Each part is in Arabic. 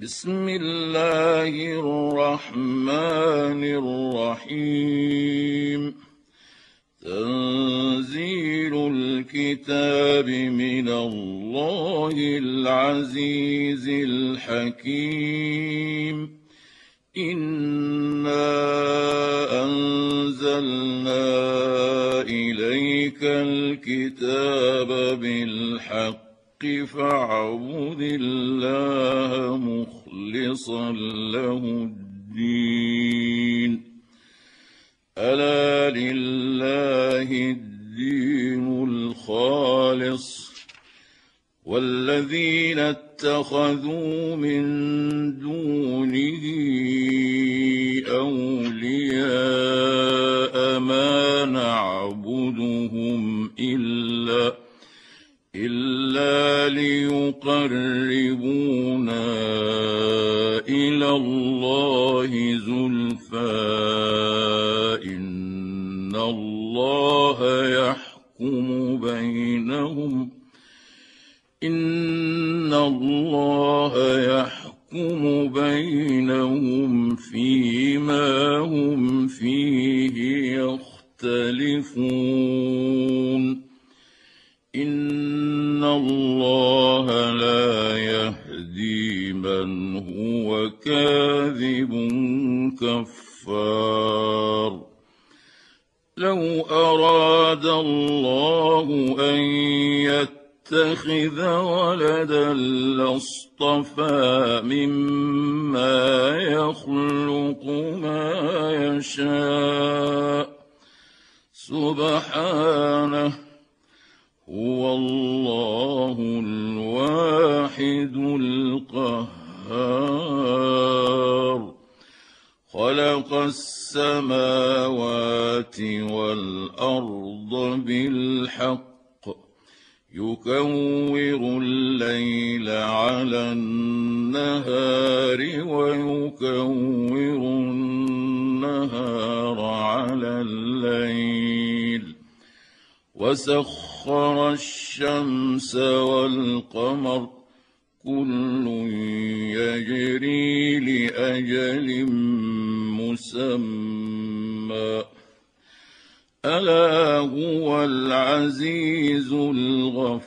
بسم الله الرحمن الرحيم. تنزيل الكتاب من الله العزيز الحكيم. إنا أنزلنا إليك الكتاب بالحق. فاعبد الله مخلصا له الدين. ألا لله الدين الخالص. والذين اتخذوا من دونه أولياء ما نعبدهم إلا إلا ليقربونا إلى الله زلفى. إن الله يحكم بينهم. إن الله يحكم بينهم فيما هم فيه يختلفون. الله لا يهدي من هو كاذب كفار. لو أراد الله أن يتخذ ولدا لاصطفى مما يخلق ما يشاء. سبحانه هو الله الواحد القهار. خلق السماوات والأرض بالحق يكور الليل على النهار ويكور النهار على الليل. وسخر الشمس والقمر كل يجري لأجل مسمى. ألا هو العزيز الغفار.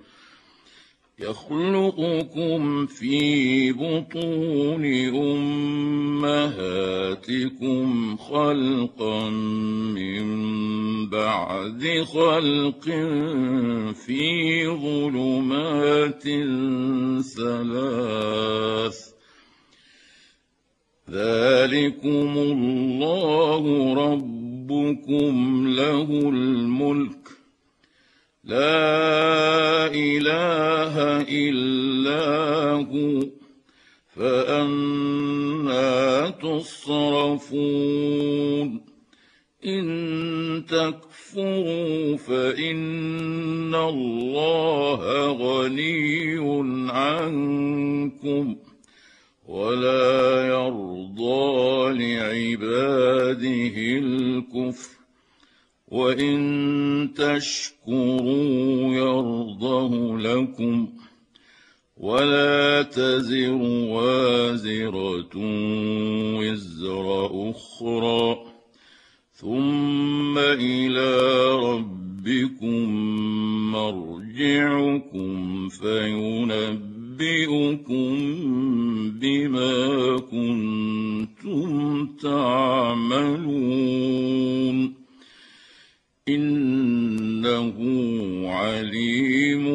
يخلقكم في بطون أمهاتكم خلقا من بعد خلق في ظلمات ثلاث. ذلكم الله ربكم له الملك لا إله إلا هو فأنا تصرفون. إن تكفروا فإن الله غني عنكم ولا يرضى لعباده الكفر. وان تشكروا يرضه لكم ولا تزر وازره وزر أخرى ثم إلى ربكم مرجعكم فينبئكم بما كنتم تعملون إنه عليم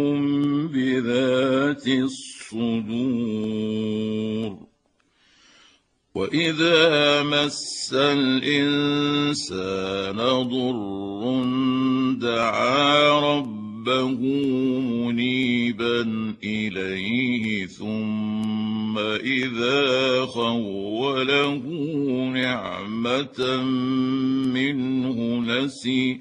بذات الصدور. وإذا مس الإنسان ضر دعا ربه منيبا إليه ثم إذا خوله نعمة منه نسي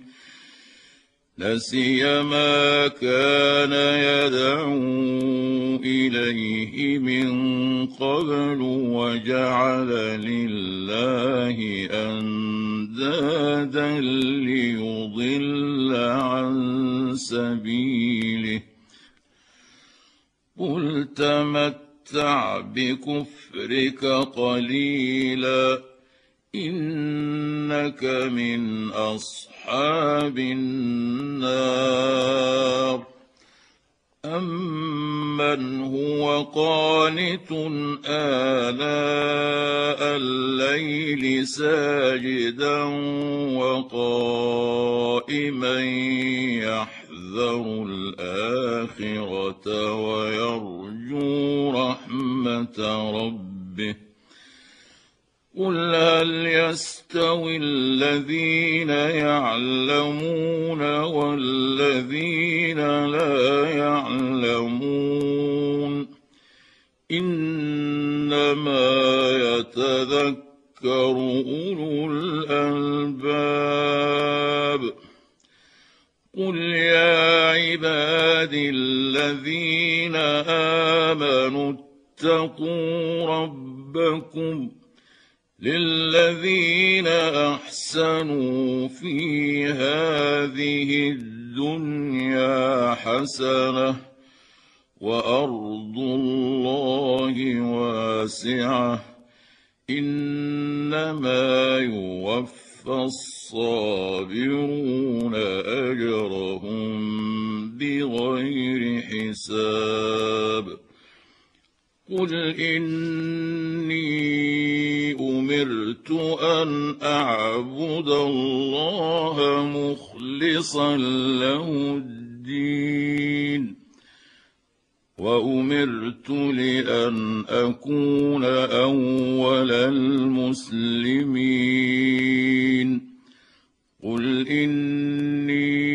نسي ما كان يدعو إليه من قبل وجعل لله أندادا ليضل عن سبيله. قل تمتع بكفرك قليلا. إنك من أصحاب النار. أمن هو قانت آلاء الليل ساجدا وقائما يحذر الآخرة ويرجو رحمة ربه. قل هل يستوي الذين يعلمون والذين لا يعلمون انما يتذكر اولو الالباب قل يا عبادي الذين امنوا اتقوا ربكم للذين أحسنوا في هذه الدنيا حسنة وأرض الله واسعة إنما يوفى الصابرون أجرهم بغير حساب قل إني أمرت أن أعبد الله مخلصا له الدين وأمرت لأن أكون أول المسلمين. قل إني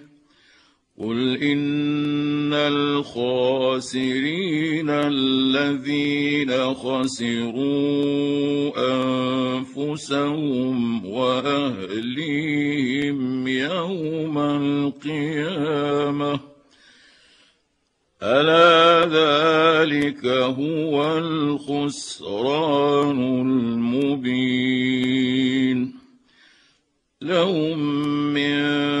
قل ان الخاسرين الذين خسروا انفسهم واهليهم يوم القيامه الا ذلك هو الخسران المبين لهم من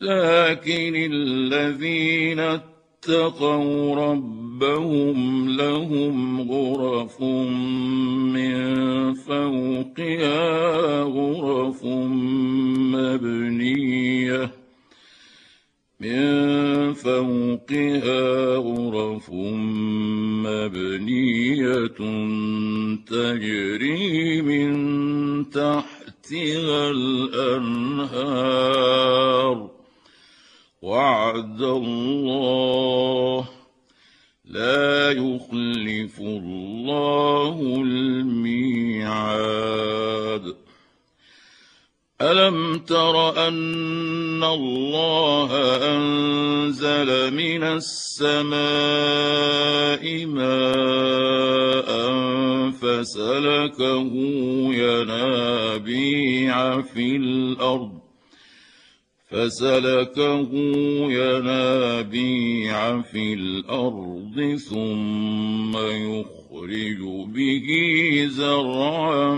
لكن الذين اتقوا ربهم لهم غرف من فوقها غرف مبنية. من فوقها غرف مبنية تجري من تحتها الأنهار. وعد الله لا يخلف الله الميعاد. ألم تر أن الله أنزل من السماء ماء فسلكه ينابيع في الأرض فسلكه ينابيع في الأرض ثم يخرج به زرعا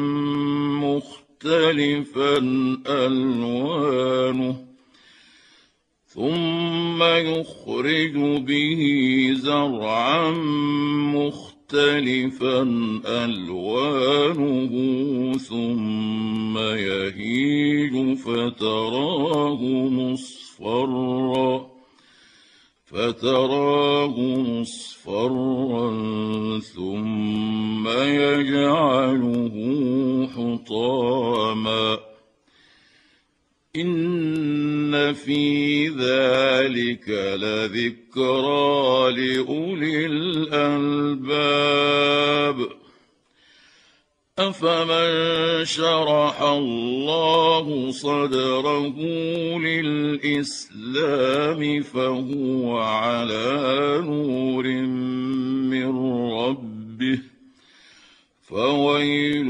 مختلفا ألوانه ثم يخرج به زرعا مختلفا ألوانه ثم يهيج فتراه مصفرا فتراه مصفرا ثم يجعله حطاما. ان في ذلك لذكرى لاولي الالباب افمن شرح الله صدره للاسلام فهو على نور من ربه فويل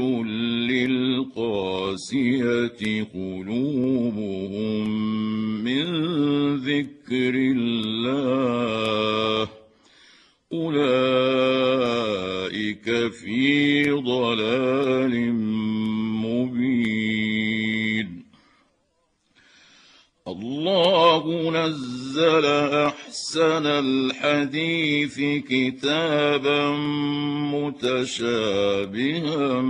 للقاسيه قلوبهم ذكر الله اولئك في ضلال مبين الله نزل احسن الحديث كتابا متشابها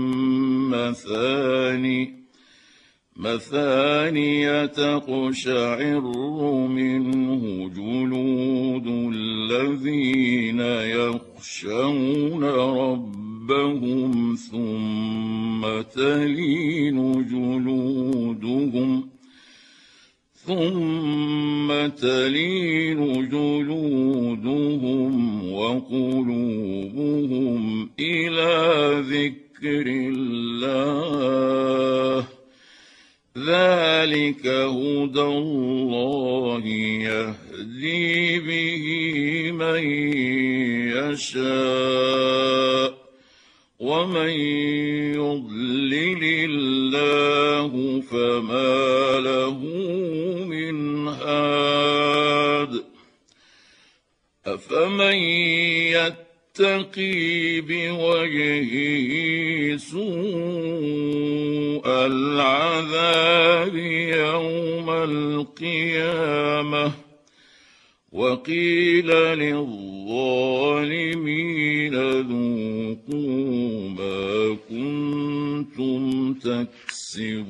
مثاني مثانية تقشعر منه جلود الذين يخشون ربهم ثم تلين جلودهم ثم تلين جلودهم وقلوبهم إلى ذكر الله ذلك هدى الله يهدي به من يشاء ومن يضلل الله فما له من هاد أفمن يتقي بوجهه سوء العذاب يوم القيامة وقيل للظالمين ذوقوا ما كنتم تكسبون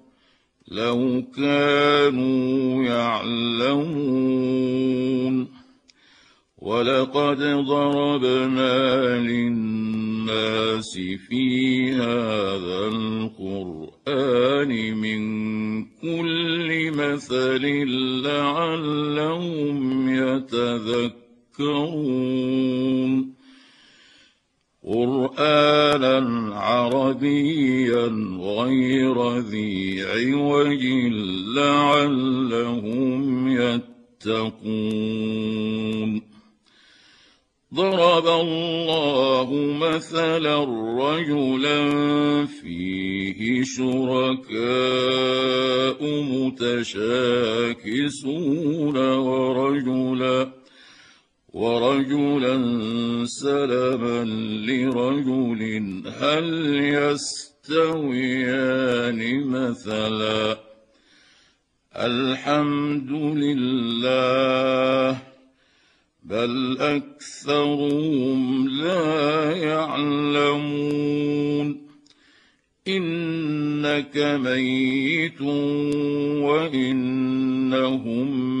لو كانوا يعلمون ولقد ضربنا للناس في هذا القران من كل مثل لعلهم يتذكرون قرآنا عربيا غير ذي عوج لعلهم يتقون. ضرب الله مثلا رجلا فيه شركاء متشاكسون ورجلا ورجلا سلما لرجل هل يستويان مثلا؟ الحمد لله بل أكثرهم لا يعلمون. إنك ميت وإنهم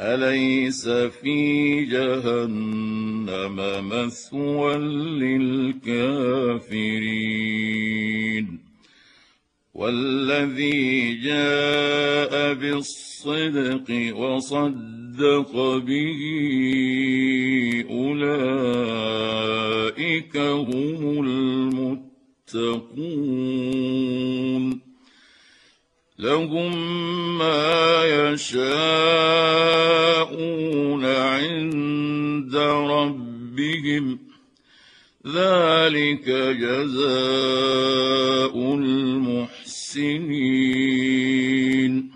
أليس في جهنم مثوى للكافرين؟ والذي جاء بالصدق وصدق به أولئك هم المتقون. لهم ما يشاءون عند ربهم. ذلك جزاء المحسنين.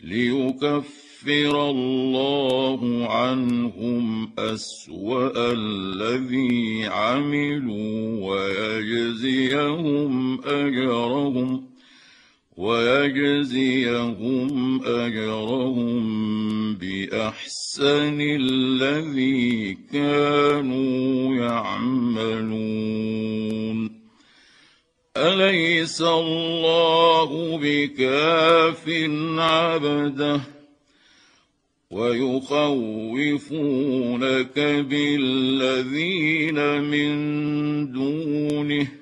ليكفر الله عنهم أسوأ الذي عملوا ويجزيهم أجرهم. ويجزيهم أجرهم بأحسن الذي كانوا يعملون. أليس الله بكاف عبده؟ ويخوفونك بالذين من دونه.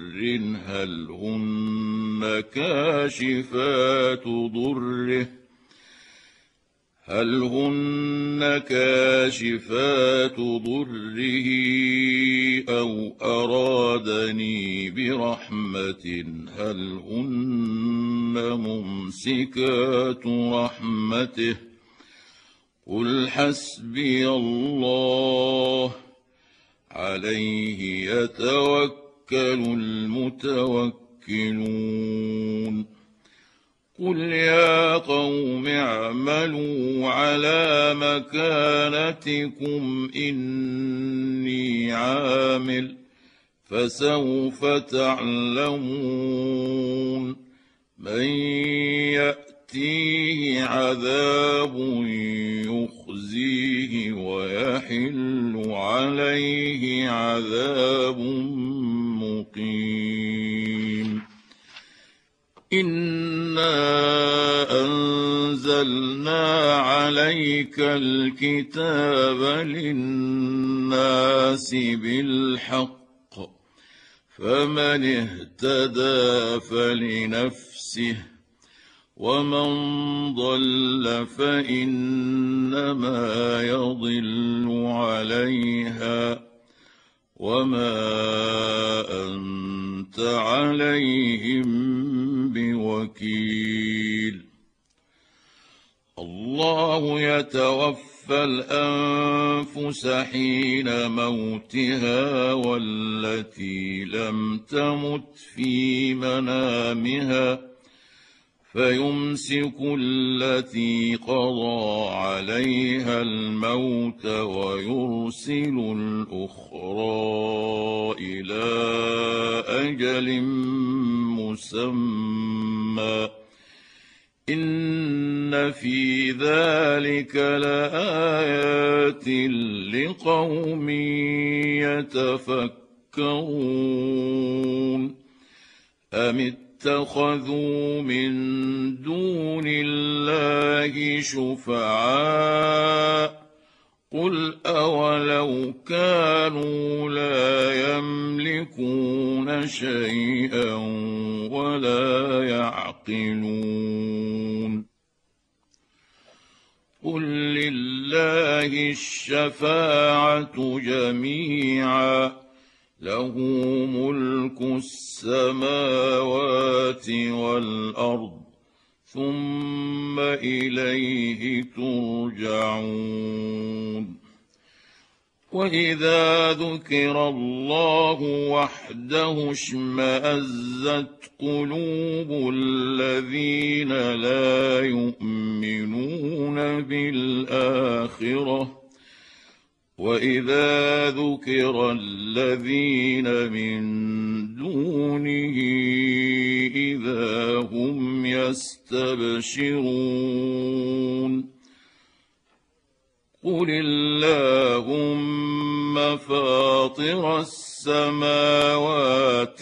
هل هن كاشفات ضره هل هن كاشفات ضره أو ارادني برحمه هل هن ممسكات رحمته قل حسبي الله عليه يتوكل المتوكلون. قل يا قوم اعملوا على مكانتكم إني عامل فسوف تعلمون. من يأتيه عذاب يخزيه ويحل عليه عذاب مقيم انا انزلنا عليك الكتاب للناس بالحق فمن اهتدى فلنفسه ومن ضل فانما يضل عليها وما انت عليهم بوكيل الله يتوفى الانفس حين موتها والتي لم تمت في منامها فيمسك التي قضى عليها الموت ويرسل الأخرى إلى أجل مسمى. إن في ذلك لآيات لقوم يتفكرون. أم اتخذوا من دون الله شفعاء قل أولو كانوا لا يملكون شيئا ولا يعقلون قل لله الشفاعة جميعا له ملك السماوات والأرض ثم إليه ترجعون. وإذا ذكر الله وحده اشمأزت قلوب الذين لا يؤمنون بالآخرة. واذا ذكر الذين من دونه اذا هم يستبشرون قل اللهم فاطر السماوات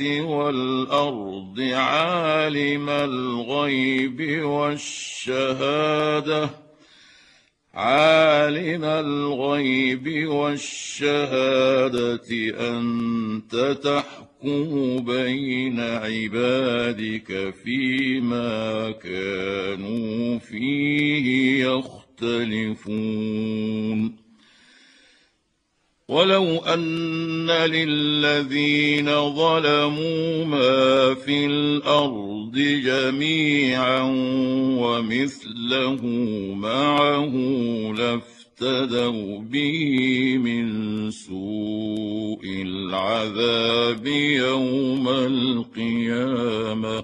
والارض عالم الغيب والشهاده عالم الغيب والشهادة أنت تحكم بين عبادك فيما كانوا فيه يختلفون. ولو أن للذين ظلموا ما في الأرض جميعا ومثله معه لافتدوا به من سوء العذاب يوم القيامة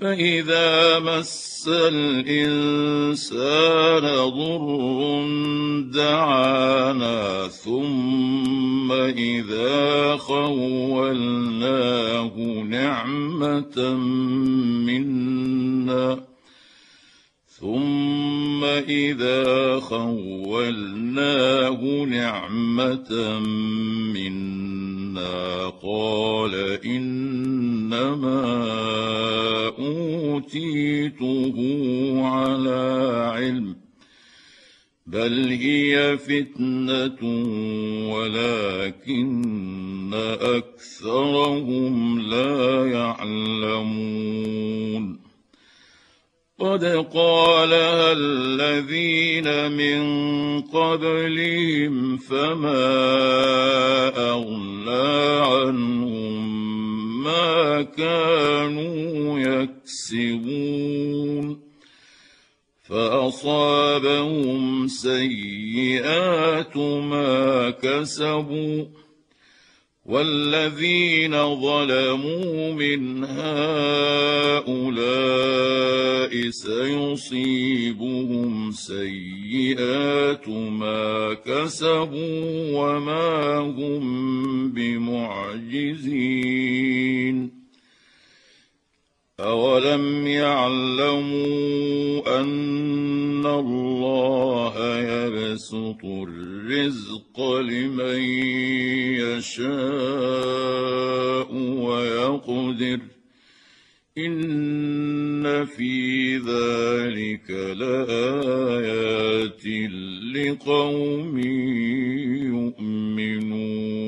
فإذا مس الإنسان ضر دعانا ثم إذا خولناه نعمة منا ثم إذا خولناه نعمة منا قال إنما أوتيته على علم بل هي فتنة ولكن أكثرهم لا يعلمون. قد قالها الذين من قبلهم فما أغنى عنهم ما كانوا يكسبون فأصابهم سيئات ما كسبوا والذين ظلموا من هؤلاء سيصيبهم سيئات ما كسبوا وما هم بمعجزين. اولم يعلموا ان الله يبسط الرزق لمن يشاء ويقدر إن في ذلك لآيات لقوم يؤمنون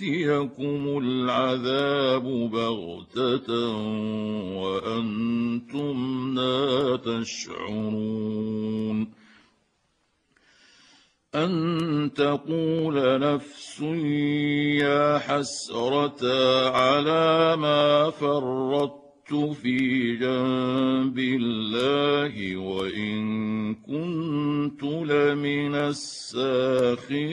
يأتيكم العذاب بغتة وأنتم لا تشعرون أن تقول نفس يا حسرة على ما فرطت في جنب الله وإن كنت لمن الساخرين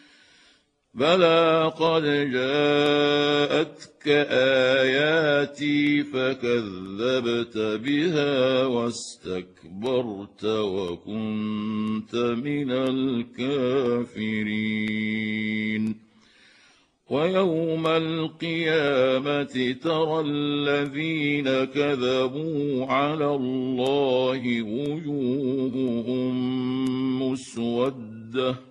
بلى قد جاءتك آياتي فكذبت بها واستكبرت وكنت من الكافرين. ويوم القيامة ترى الذين كذبوا على الله وجوههم مسودة.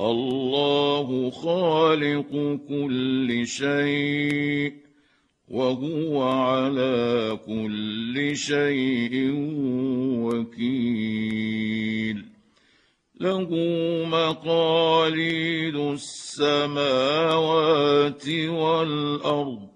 الله خالق كل شيء وهو على كل شيء وكيل. له مقاليد السماوات والأرض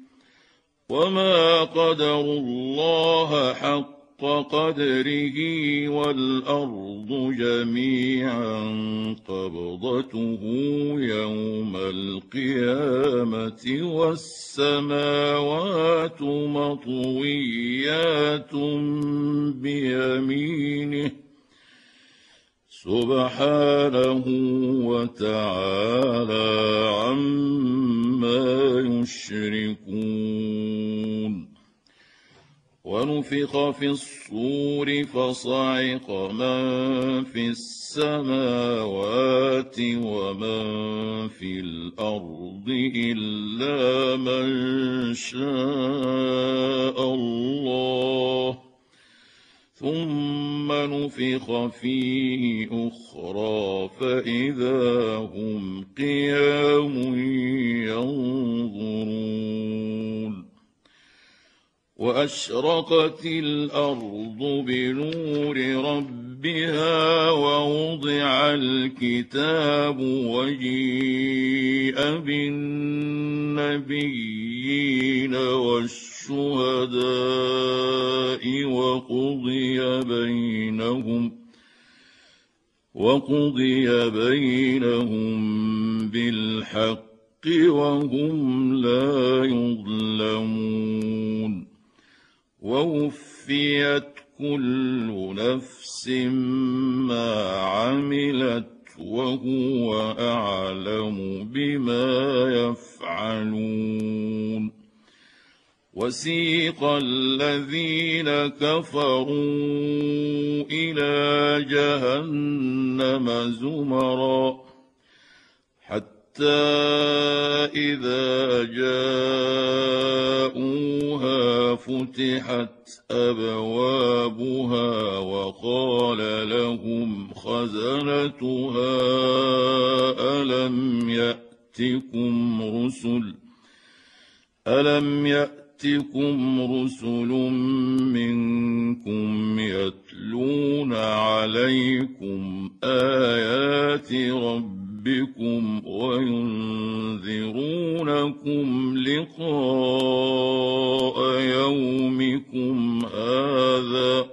وما قدروا الله حق قدره والارض جميعا قبضته يوم القيامه والسماوات مطويات بيمينه سبحانه وتعالى عما يشركون. ونفخ في الصور فصعق من في السماوات ومن في الأرض إلا من شاء الله. ثم نفخ فيه أخرى فإذا هم قيام ينظرون وأشرقت الأرض بنور ربها ووضع الكتاب وجيء بالنبيين والشهداء وقضي بينهم وقضي بينهم بالحق وهم لا يظلمون ووفيت كل نفس ما عملت وهو اعلم بما يفعلون وسيق الذين كفروا إلى جهنم زمرا حتى إذا جاءوها فتحت أبوابها وقال لهم خزنتها ألم يأتكم رسل ألم ياتكم رسل منكم يتلون عليكم آيات ربكم وينذرونكم لقاء يومكم هذا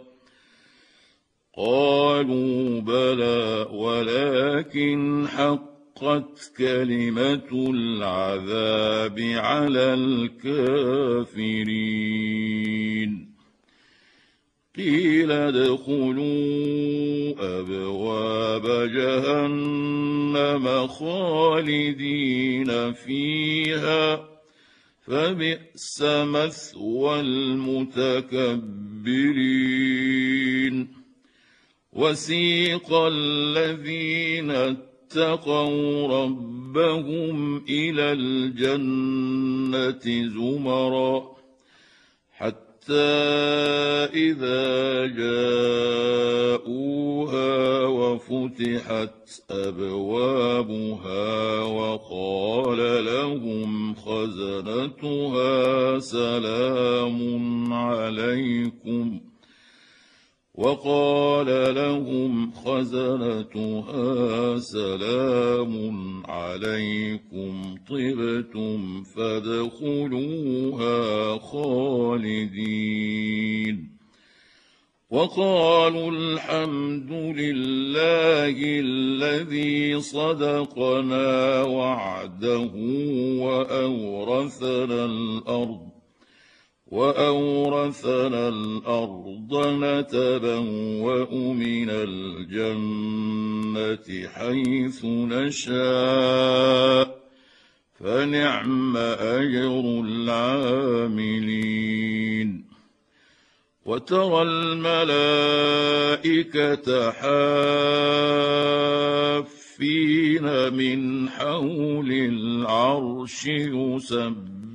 قالوا بلى ولكن حقت كلمة العذاب على الكافرين. قيل ادخلوا أبواب جهنم خالدين فيها فبئس مثوى المتكبرين. وسيق الذين اتقوا ربهم إلى الجنة زمرا حتى إذا جاءوها وفتحت أبوابها وقال لهم خزنتها سلام عليكم وقال لهم خزنتها سلام عليكم طبتم فادخلوها خالدين. وقالوا الحمد لله الذي صدقنا وعده وأورثنا الأرض وأورثنا الأرض نتبوا من الجنة حيث نشاء فنعم أجر العاملين. وترى الملائكة حافين من حول العرش يسبحون